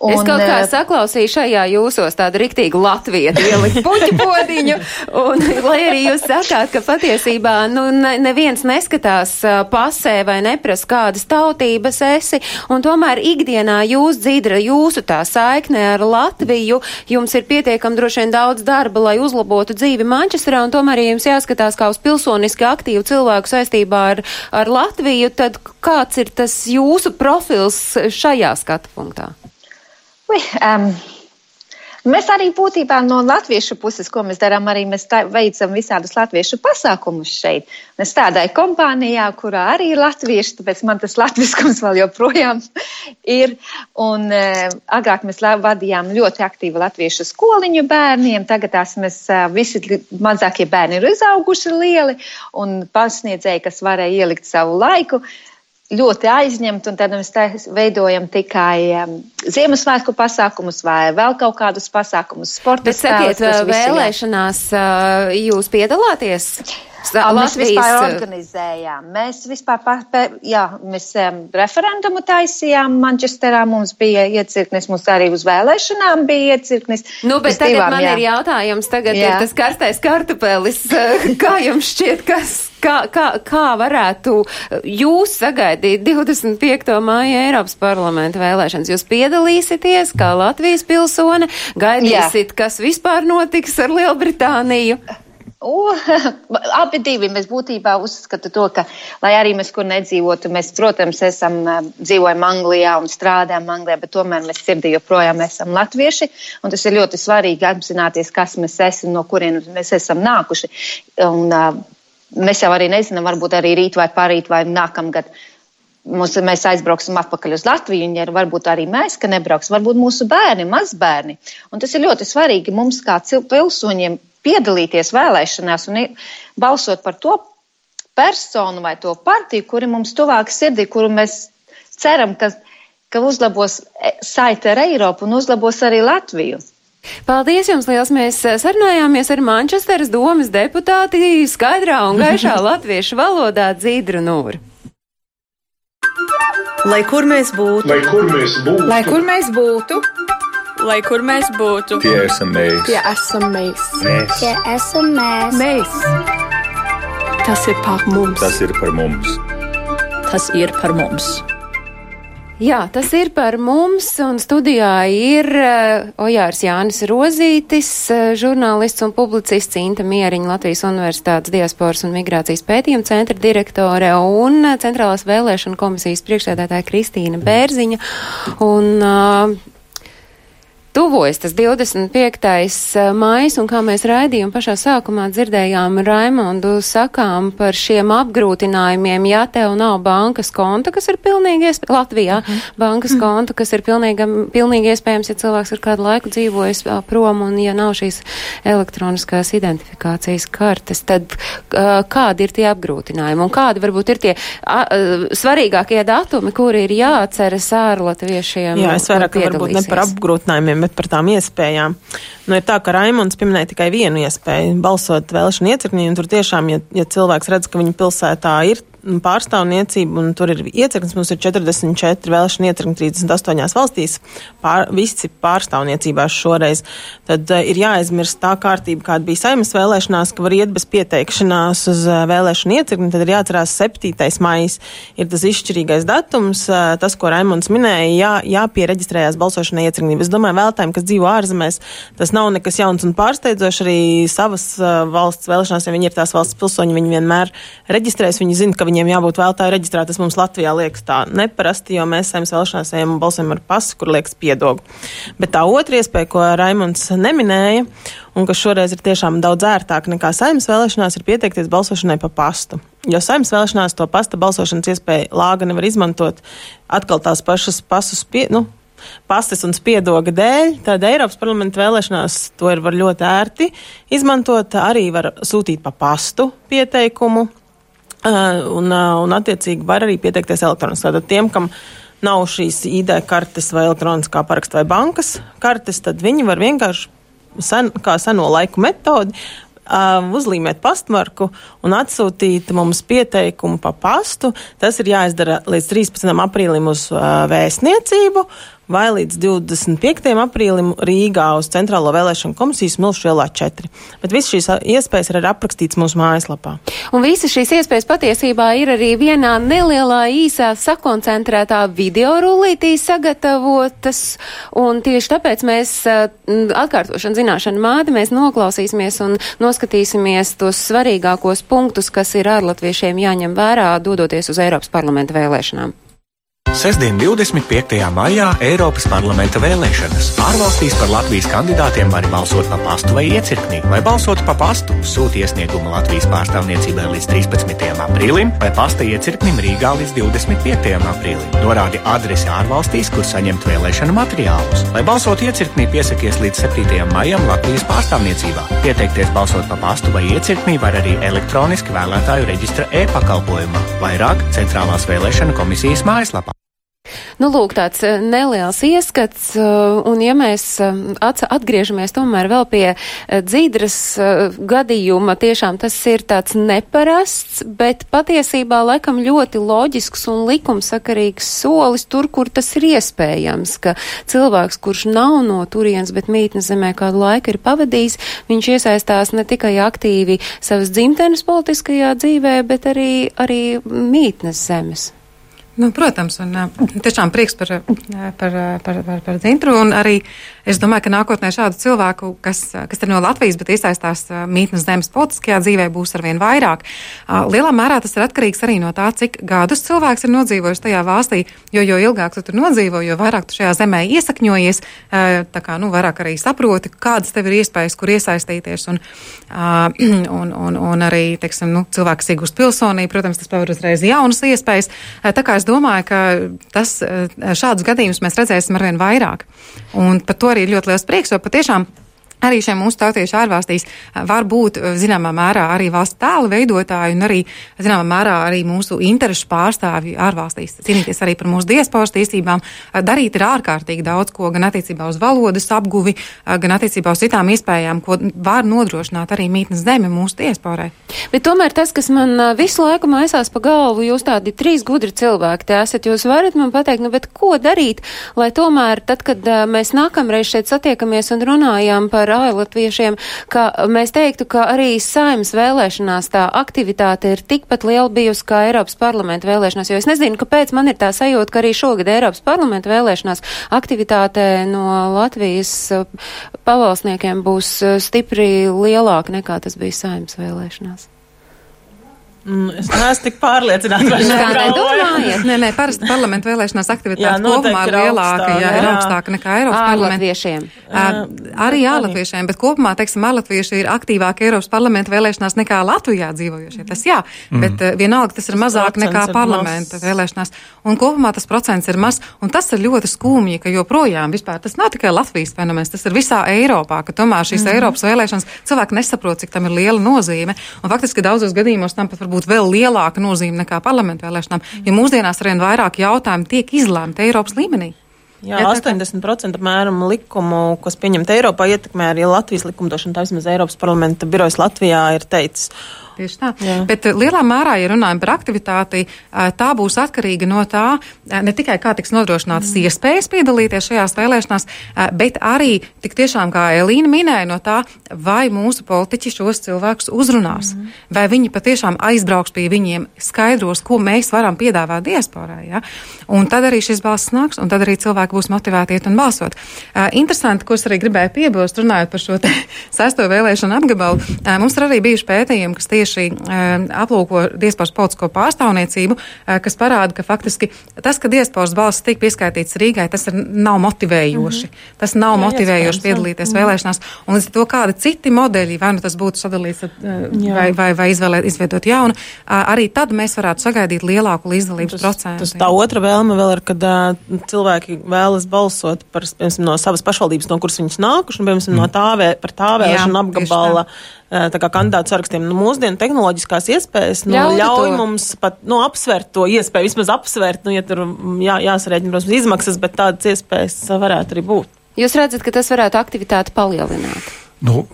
Un, es kaut kā eh, saklausīju šajā jūsos tādu riktīgu latvietu ielikt puķu podiņu, un lai arī jūs sakāt, ka patiesībā, nu, ne, neviens neskatās pasē vai neprasa kādas tautības esi, un tomēr ikdienā jūs dzīdra jūsu tā saikne ar Latviju, jums ir pietiekam droši vien daudz darba, lai uzlabotu dzīvi Mančesterā, un tomēr, ja jums jāskatās kā uz pilsoniski aktīvu cilvēku saistībā ar, ar Latviju, tad kāds ir tas jūsu profils šajā skatu punktā? Ui, um, Mēs arī būtībā no latviešu puses, ko mēs darām, arī mēs veicam visādus latviešu pasākumus šeit. Es strādāju kompānijā, kurā arī ir latvieši, tāpēc man tas latviskums vēl joprojām ir. Un e, agrāk mēs vadījām ļoti aktīvu latviešu skoliņu bērniem, tagad tās mēs e, visi mazākie bērni ir izauguši lieli un pasniedzēji, kas varēja ielikt savu laiku. E, ļoti aizņemti, un tad mēs veidojam tikai um, Ziemassvētku pasākumus vai vēl kaut kādus pasākumus, sporta Bet sakiet, vēlēšanās uh, jūs piedalāties? Latvijas... Mēs vispār organizējām. Mēs vispār, pa, jā, mēs um, referendumu taisījām Manchesterā, mums bija iecirknis, mums arī uz vēlēšanām bija iecirknis. Nu, bet tagad divām, man jā. ir jautājums, tagad jā. ir tas karstais kartupelis. Kā jums šķiet, kas, kā, kā, kā varētu jūs sagaidīt 25. māja Eiropas parlamenta vēlēšanas? Jūs piedalīsieties kā Latvijas pilsone, gaidīsit, jā. kas vispār notiks ar Lielbritāniju? O, abi divi mēs būtībā uzskatu to, ka, lai arī mēs kur nedzīvotu, mēs, protams, esam, dzīvojam Anglijā un strādājam Anglijā, bet tomēr mēs sirdī joprojām esam latvieši. Un tas ir ļoti svarīgi apzināties, kas mēs esam, no kurienes mēs esam nākuši. Un, mēs jau arī nezinām, varbūt arī rīt vai parīt vai nākamgad. Mums, mēs aizbrauksim atpakaļ uz Latviju, un ja varbūt arī mēs, ka nebrauks, varbūt mūsu bērni, mazbērni. Un tas ir ļoti svarīgi mums, kā pilsoņiem, piedalīties vēlēšanās un balsot par to personu vai to partiju, kuri mums tuvāk sirdī, kuru mēs ceram, ka, ka uzlabos e, saiti ar Eiropu un uzlabos arī Latviju. Paldies jums liels! Mēs sarunājāmies ar Manchesteras domas deputāti skaidrā un gaišā latviešu valodā Dzīdru Nūru. Lai kur mēs būtu, lai kur mēs būtu, lai kur mēs būtu, lai kur mēs būtu, tie esam mēs, tie esam mēs, mēs. tie esam mēs. mēs. Tas ir par mums, tas ir par mums, tas ir par mums. Jā, tas ir par mums, un studijā ir uh, Ojārs Jānis Rozītis, uh, žurnālists un publicists Inta Mieriņa Latvijas Universitātes diasporas un migrācijas pētījuma centra direktore un uh, Centrālās vēlēšana komisijas priekšsēdētāja Kristīna Bērziņa. Un, uh, Tuvojas tas 25. Eh, maijs, un kā mēs raidījām pašā sākumā dzirdējām Raimondu sakām par šiem apgrūtinājumiem, ja tev nav bankas konta, kas ir pilnīgi iespējams, Latvijā, mm. bankas mm. konta, kas ir pilnīgi, pilnīgi iespējams, ja cilvēks ir kādu laiku dzīvojis prom, un ja nav šīs elektroniskās identifikācijas kartes, tad uh, kādi ir tie apgrūtinājumi, un kādi varbūt ir tie uh, svarīgākie datumi, kuri ir jāatceras ārlatviešiem? Jā, es vairāk varbūt ne par apgrūtinājumiem, bet par tām iespējām. Nu, ir tā, ka Raimons pieminēja tikai vienu iespēju - balsot vēlēšanu iecirknī, un tur tiešām, ja, ja cilvēks redz, ka viņa pilsētā ir pārstāvniecība, un tur ir iecirknis, mums ir 44 vēlēšana iecirkni 38 valstīs, pār, visi pārstāvniecībās šoreiz, tad uh, ir jāaizmirst tā kārtība, kāda bija saimas vēlēšanās, ka var iet bez pieteikšanās uz uh, vēlēšanu iecirkni, tad ir jāatcerās 7. maijs, ir tas izšķirīgais datums, uh, tas, ko Raimons minēja, jā, jāpiereģistrējās balsošanai iecirknī. Es domāju, vēlētājiem, kas dzīvo ārzemēs, tas nav nekas jauns un pārsteidzošs arī savas uh, valsts vēlēšanās, ja viņi ir tās valsts pilsoņi, viņi vienmēr reģistrēs, viņi zina, ka viņiem jābūt vēlētāju reģistrā. Tas mums Latvijā liekas tā neparasti, jo mēs saimnes vēlēšanās ejam un balsojam ar pasu, kur liekas piedogu. Bet tā otra iespēja, ko Raimunds neminēja, un kas šoreiz ir tiešām daudz ērtāk nekā saimnes vēlēšanās, ir pieteikties balsošanai pa pastu. Jo saimnes vēlēšanās to pasta balsošanas iespēju lāga nevar izmantot atkal tās pašas pasus pie, nu, pastes un spiedoga dēļ, tad Eiropas parlamenta vēlēšanās to ir var ļoti ērti izmantot. Arī var sūtīt pa pastu pieteikumu, un, un attiecīgi var arī pieteikties elektroniski. Tātad tiem, kam nav šīs ID kartes vai elektroniskā paraksta vai bankas kartes, tad viņi var vienkārši sen, kā seno laiku metodi Uh, uzlīmēt pastmarku un atsūtīt mums pieteikumu pa pastu. Tas ir jāizdara līdz 13. aprīlim uz uh, vēstniecību vai līdz 25. aprīlim Rīgā uz Centrālo vēlēšanu komisijas Milšu ielā 4. Bet visas šīs iespējas ir aprakstīts mūsu mājaslapā. Un visas šīs iespējas patiesībā ir arī vienā nelielā īsā sakoncentrētā video rullītī sagatavotas, un tieši tāpēc mēs atkārtošana zināšana māte, mēs noklausīsimies un noskatīsimies tos svarīgākos punktus, kas ir ārlatviešiem jāņem vērā, dodoties uz Eiropas parlamenta vēlēšanām. Sestdien, 25. maijā Eiropas parlamenta vēlēšanas. Ārvalstīs par Latvijas kandidātiem var balsot pa pastu vai iecirknī, vai balsot pa pastu, sūta iesniegumu Latvijas pārstāvniecībai līdz 13. aprīlim, vai pasta iecirknim Rīgā līdz 25. aprīlim. Norādi adresi ārvalstīs, kur saņemt vēlēšanu materiālus. Lai balsot iecirknī, piesakies līdz 7. maijam Latvijas pārstāvniecībā. Pieteikties balsot pa pastu vai iecirknī var arī elektroniski vēlētāju reģistra e-pakalpojumā, vairāk Centrālās vēlēšana komisijas mājaslapā. Nu, lūk, tāds eh, neliels ieskats, eh, un ja mēs eh, atgriežamies tomēr vēl pie dzīdras gadījuma, tiešām tas ir tāds neparasts, bet patiesībā laikam ļoti loģisks un likumsakarīgs solis tur, kur tas ir iespējams, ka cilvēks, kurš nav no turienes, bet mītnes zemē kādu laiku ir pavadījis, viņš iesaistās ne tikai aktīvi savas dzimtenes politiskajā dzīvē, bet arī, arī mītnes zemes. Nu, protams, un tiešām prieks par, par, par, par, par dzintru. Un arī es domāju, ka nākotnē šādu cilvēku, kas, kas ir no Latvijas, bet iesaistās mītnes zemes politiskajā dzīvē, būs arvien vairāk. Lielā mērā tas ir atkarīgs arī no tā, cik gadus cilvēks ir nodzīvojis tajā valstī, jo, jo ilgāk tu tur nodzīvo, jo vairāk tu šajā zemē iesakņojies, tā kā, nu, vairāk arī saproti, kādas tev ir iespējas, kur iesaistīties. Un, un, un, un arī, teiksim, nu, cilvēks iegūst pilsonību, protams, tas paver uzreiz jaunas iespējas. Tā kā es domāju, ka tas, šādus gadījumus mēs redzēsim arvien vairāk. Un par to arī ļoti liels prieks, jo patiešām Arī šie mūsu tautieši ārvalstīs var būt zināmā mērā arī valsts tēla veidotāji un arī zināmā mērā arī mūsu interešu pārstāvji ārvalstīs. Cīnīties arī par mūsu diasporas tiesībām. Darīt ir ārkārtīgi daudz ko gan attiecībā uz valodas apguvi, gan attiecībā uz citām iespējām, ko var nodrošināt arī mītnes zeme mūsu diasporai. Bet tomēr tas, kas man visu laiku maisās pa galvu, jūs tādi trīs gudri cilvēki te esat, jūs varat man pateikt, nu, bet ko darīt, lai tomēr tad, kad mēs nākamreiz šeit satiekamies un runājām par ārlatviešiem, ka mēs teiktu, ka arī saimas vēlēšanās tā aktivitāte ir tikpat liela bijusi kā Eiropas parlamenta vēlēšanās, jo es nezinu, kāpēc man ir tā sajūta, ka arī šogad Eiropas parlamenta vēlēšanās aktivitāte no Latvijas uh, pavalsniekiem būs uh, stipri lielāka nekā tas bija saimas vēlēšanās. Mm, es neesmu tik pārliecināta, vai tā nedomājat. Nē, nē, parasti parlamentu vēlēšanās aktivitāte kopumā ir lielāka, jā, ir augstāka nekā Eiropas parlamentiešiem. Uh, arī ārlatviešiem, bet kopumā, teiksim, ārlatvieši ir aktīvāki Eiropas parlamentu vēlēšanās nekā Latvijā dzīvojošie. Tas jā, mm. bet uh, vienalga tas ir mazāk nekā parlamenta vēlēšanās. Un kopumā tas procents ir maz, un tas ir ļoti skumji, ka joprojām vispār tas nav tikai Latvijas fenomens, tas ir visā Eiropā, ka tomēr šīs mm. Eiropas vēlēšanas cilvēki nesaprot, cik tam ir liela nozīme. Un faktiski daudzos gadījumos tam pat varbūt būt vēl lielāka nozīme nekā parlamentu vēlēšanām, jo mūsdienās arvien vairāk jautājumu tiek izlēmti Eiropas līmenī. Jā, Jā 80% apmēram likumu, kas pieņemta Eiropā, ietekmē arī Latvijas likumdošanu. Tā vismaz Eiropas parlamenta birojas Latvijā ir teicis. Tieši tā. Jā. Bet eh, lielā mērā, ja runājam par aktivitāti, eh, tā būs atkarīga no tā, eh, ne tikai kā tiks nodrošinātas mm. iespējas piedalīties šajās vēlēšanās, bet arī tik tiešām, kā Elīna minēja, no tā, vai mūsu politiķi šos cilvēkus uzrunās, mm. vai viņi patiešām aizbrauks pie viņiem, skaidros, ko mēs varam piedāvāt diasporā. Ja? Un tad arī šis balss nāks, un tad arī cilvēki būs motivēti iet un balsot. Interesanti, ko es arī gribēju piebilst, runājot par šo sesto vēlēšanu apgabalu. Mums ir arī bijuši pētījumi, kas tieši tieši eh, aplūko diasporas politisko pārstāvniecību, eh, kas parāda, ka faktiski tas, ka diasporas balss tiek pieskaitīts Rīgai, tas ir, nav motivējoši. Mm -hmm. Tas nav jā, motivējoši piedalīties jā. vēlēšanās. Un līdz ar to kādi citi modeļi, vai nu tas būtu sadalīts eh, vai, vai, vai izvēlēt, izveidot jaunu, arī tad mēs varētu sagaidīt lielāku līdzdalības procentu. Tas tā otra vēlme vēl ir, kad cilvēki vēlas balsot par, piemēram, no savas pašvaldības, no kuras viņas nākuši, un, piemēram, mm. no tā, vē, par tā vēlēšanu apgabala. Tā kā kandidātu sarakstiem. Nu, mūsdienu tehnoloģiskās iespējas nu, ļauj, ļauj to. mums pat nu, apsvērt to iespēju, vismaz apsvērt, nu, ja tur jā, jāsarēķina, protams, izmaksas, bet tādas iespējas varētu arī būt. Jūs redzat, ka tas varētu aktivitāti palielināt? Nu,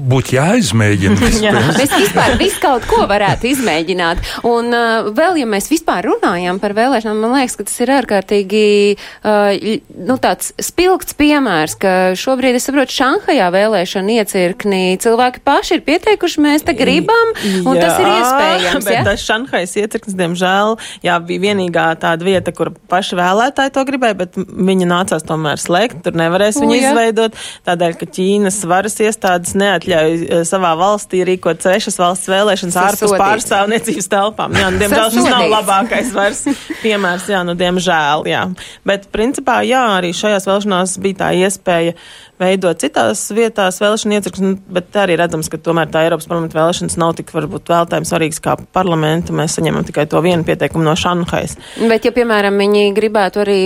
būtu jāizmēģina. Jā. mēs vispār visu kaut ko varētu izmēģināt. Un uh, vēl, ja mēs vispār runājam par vēlēšanām, man liekas, ka tas ir ārkārtīgi uh, nu, tāds spilgts piemērs, ka šobrīd, es saprotu, Šanhajā vēlēšana iecirknī cilvēki paši ir pieteikuši, mēs te gribam, un jā, tas ir iespējams. Bet ja? tas Šanhajas iecirknis, diemžēl, jā, bija vienīgā tāda vieta, kur paši vēlētāji to gribēja, bet viņi nācās tomēr slēgt, tur nevarēs viņu izveidot, tādēļ, ka Ķīnas varas iestādes neatļauj neatļauj eh, savā valstī rīkot svešas valsts vēlēšanas ārpus pārstāvniecības telpām. Jā, nu, diemžēl šis nav labākais vairs piemērs, jā, nu, diemžēl, jā. Bet, principā, jā, arī šajās vēlēšanās bija tā iespēja veidot citās vietās vēlēšana iecirknis, nu, bet arī redzams, ka tomēr tā Eiropas parlamenta vēlēšanas nav tik varbūt vēlētājiem svarīgas kā parlamenta. Mēs saņemam tikai to vienu pieteikumu no Šanhais. Bet, ja, piemēram, viņi gribētu arī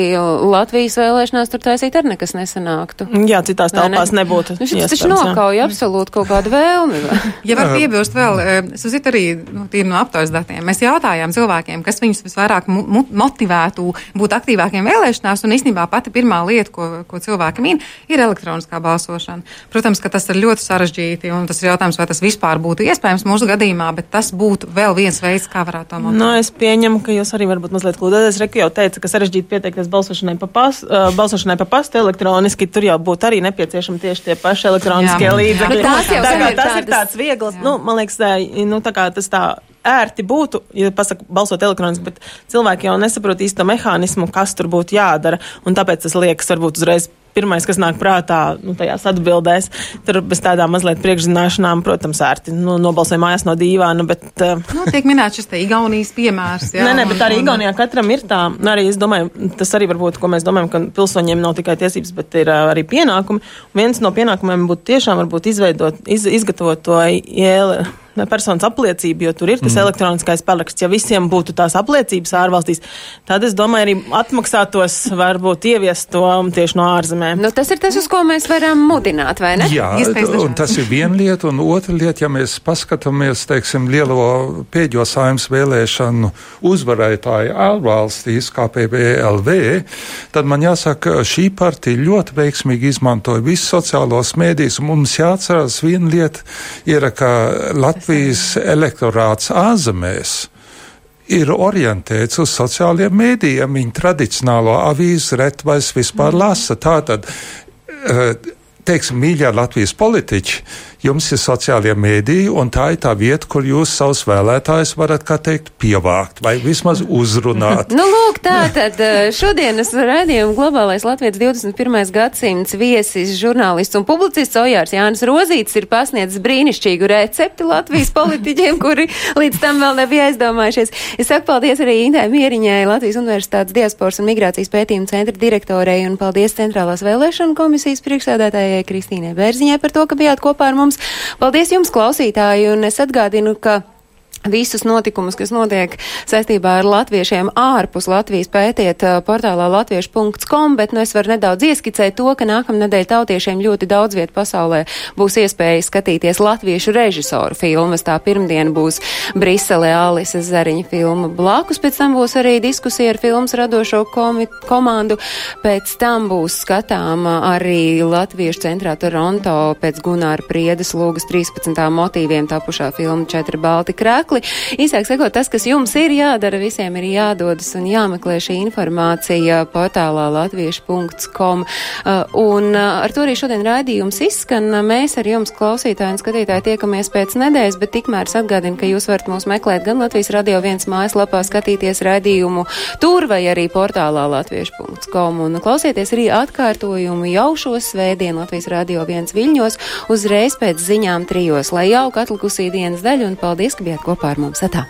Latvijas vēlēšanās tur taisīt, ar nekas nesanāktu. Jā, citās telpās ne? nebūtu. Nu, šis taču nokauja absolūti kaut kādu vēlmi. ja var piebilst vēl, eh, es uzit arī nu, tīri no aptaujas datiem. Mēs jautājām cilvēkiem, kas viņus visvairāk motivētu būt aktīvākiem vēlēšanās, un īstenībā pati pirmā lieta, ko, ko cilvēki min, ir elektroniskā elektroniskā balsošana. Protams, ka tas ir ļoti sarežģīti, un tas ir jautājums, vai tas vispār būtu iespējams mūsu gadījumā, bet tas būtu vēl viens veids, kā varētu to monetizēt. Nu, es pieņemu, ka jūs arī varbūt mazliet kļūdāties. Reku jau teica, ka sarežģīti pieteikties balsošanai pa, pas, uh, balsošanai pa pastu elektroniski, tur jau būtu arī nepieciešami tieši tie paši elektroniskie līdzekļi. Tas, tā, kā, tas ir tāds viegls, jā. nu, man liekas, tā, nu, tā kā tas tā ērti būtu, ja pasaka, balsot elektroniski, bet cilvēki jau nesaprot īsto mehānismu, kas tur būtu jādara, un tāpēc tas liekas varbūt uzreiz pirmais, kas nāk prātā, nu, tajās atbildēs. Tur bez tādām mazliet priekšzināšanām, protams, ērti nu, nobalsoja mājās no dīvāna, bet. Uh, nu, tiek minēts šis te Igaunijas piemērs. Jā, nē, nē, bet arī Igaunijā katram ir tā, arī es domāju, tas arī varbūt, ko mēs domājam, ka pilsoņiem nav tikai tiesības, bet ir uh, arī pienākumi. Un viens no pienākumiem būtu tiešām varbūt izveidot, iz, izgatavot to ielu personas apliecību, jo tur ir tas mm. elektroniskais paraksts. Ja visiem būtu tās apliecības ārvalstīs, tad es domāju, arī atmaksātos varbūt ieviest to tieši no ārzemēm. Nu, tas ir tas, uz ko mēs varam mudināt, vai ne? Jā, un tas ir viena lieta, un otra lieta, ja mēs paskatāmies, teiksim, lielo pēdējo saimnes vēlēšanu uzvarētāju ārvalstīs, kā PBLV, tad man jāsaka, šī partija ļoti veiksmīgi izmantoja visus sociālos mēdījus, un mums jāatcerās viena lieta ir, ka Latvijas elektorāts ārzemēs ir orientēts uz sociālajiem mēdījiem. Viņa tradicionālo avīzi ret vairs vispār lasa. Tātad, teiksim, mīļā Latvijas politiķi jums ir sociālie mēdīji, un tā ir tā vieta, kur jūs savus vēlētājus varat, kā teikt, pievākt vai vismaz uzrunāt. nu, lūk, tā tad eh, šodienas raidījuma globālais Latvijas 21. gadsimts viesis, žurnālists un publicists Ojārs Jānis Rozīts ir pasniedzis brīnišķīgu recepti Latvijas politiķiem, kuri līdz tam vēl nebija aizdomājušies. Es saku paldies arī Indai Mieriņai, Latvijas Universitātes diasporas un migrācijas pētījuma centra direktorei, un paldies Centrālās vēlēšana komisijas priekšsēdētājai Kristīnai Bērziņai par to, ka bijāt kopā ar mums. Paldies jums, klausītāji, un es atgādinu, ka Visus notikumus, kas notiek saistībā ar latviešiem ārpus Latvijas, pētiet uh, portālā latviešu.com, bet nu es varu nedaudz ieskicēt to, ka nākamnedēļ tautiešiem ļoti daudz vietu pasaulē būs iespēja skatīties latviešu režisoru filmas. Tā pirmdiena būs Brisele Alise Zariņa filma blakus, pēc tam būs arī diskusija ar filmas radošo komi komandu, pēc tam būs skatāma arī Latviešu centrā Toronto pēc Gunāra Priedes lūgas 13. motīviem tapušā filma Četri balti krēkli viedokli. Īsāk sakot, tas, kas jums ir jādara, visiem ir jādodas un jāmeklē šī informācija portālā latviešu.com. Uh, un uh, ar to arī šodien raidījums izskan. Mēs ar jums, klausītāji un skatītāji, tiekamies pēc nedēļas, bet tikmēr es atgādinu, ka jūs varat mūs meklēt gan Latvijas radio viens mājaslapā, skatīties raidījumu tur vai arī portālā latviešu.com un klausieties arī atkārtojumu jau šo svētdienu Latvijas radio viens viļņos uzreiz pēc ziņām trijos, lai jauka atlikusī dienas daļa un paldies, ka bijāt kopā kopā ar mums. Atā.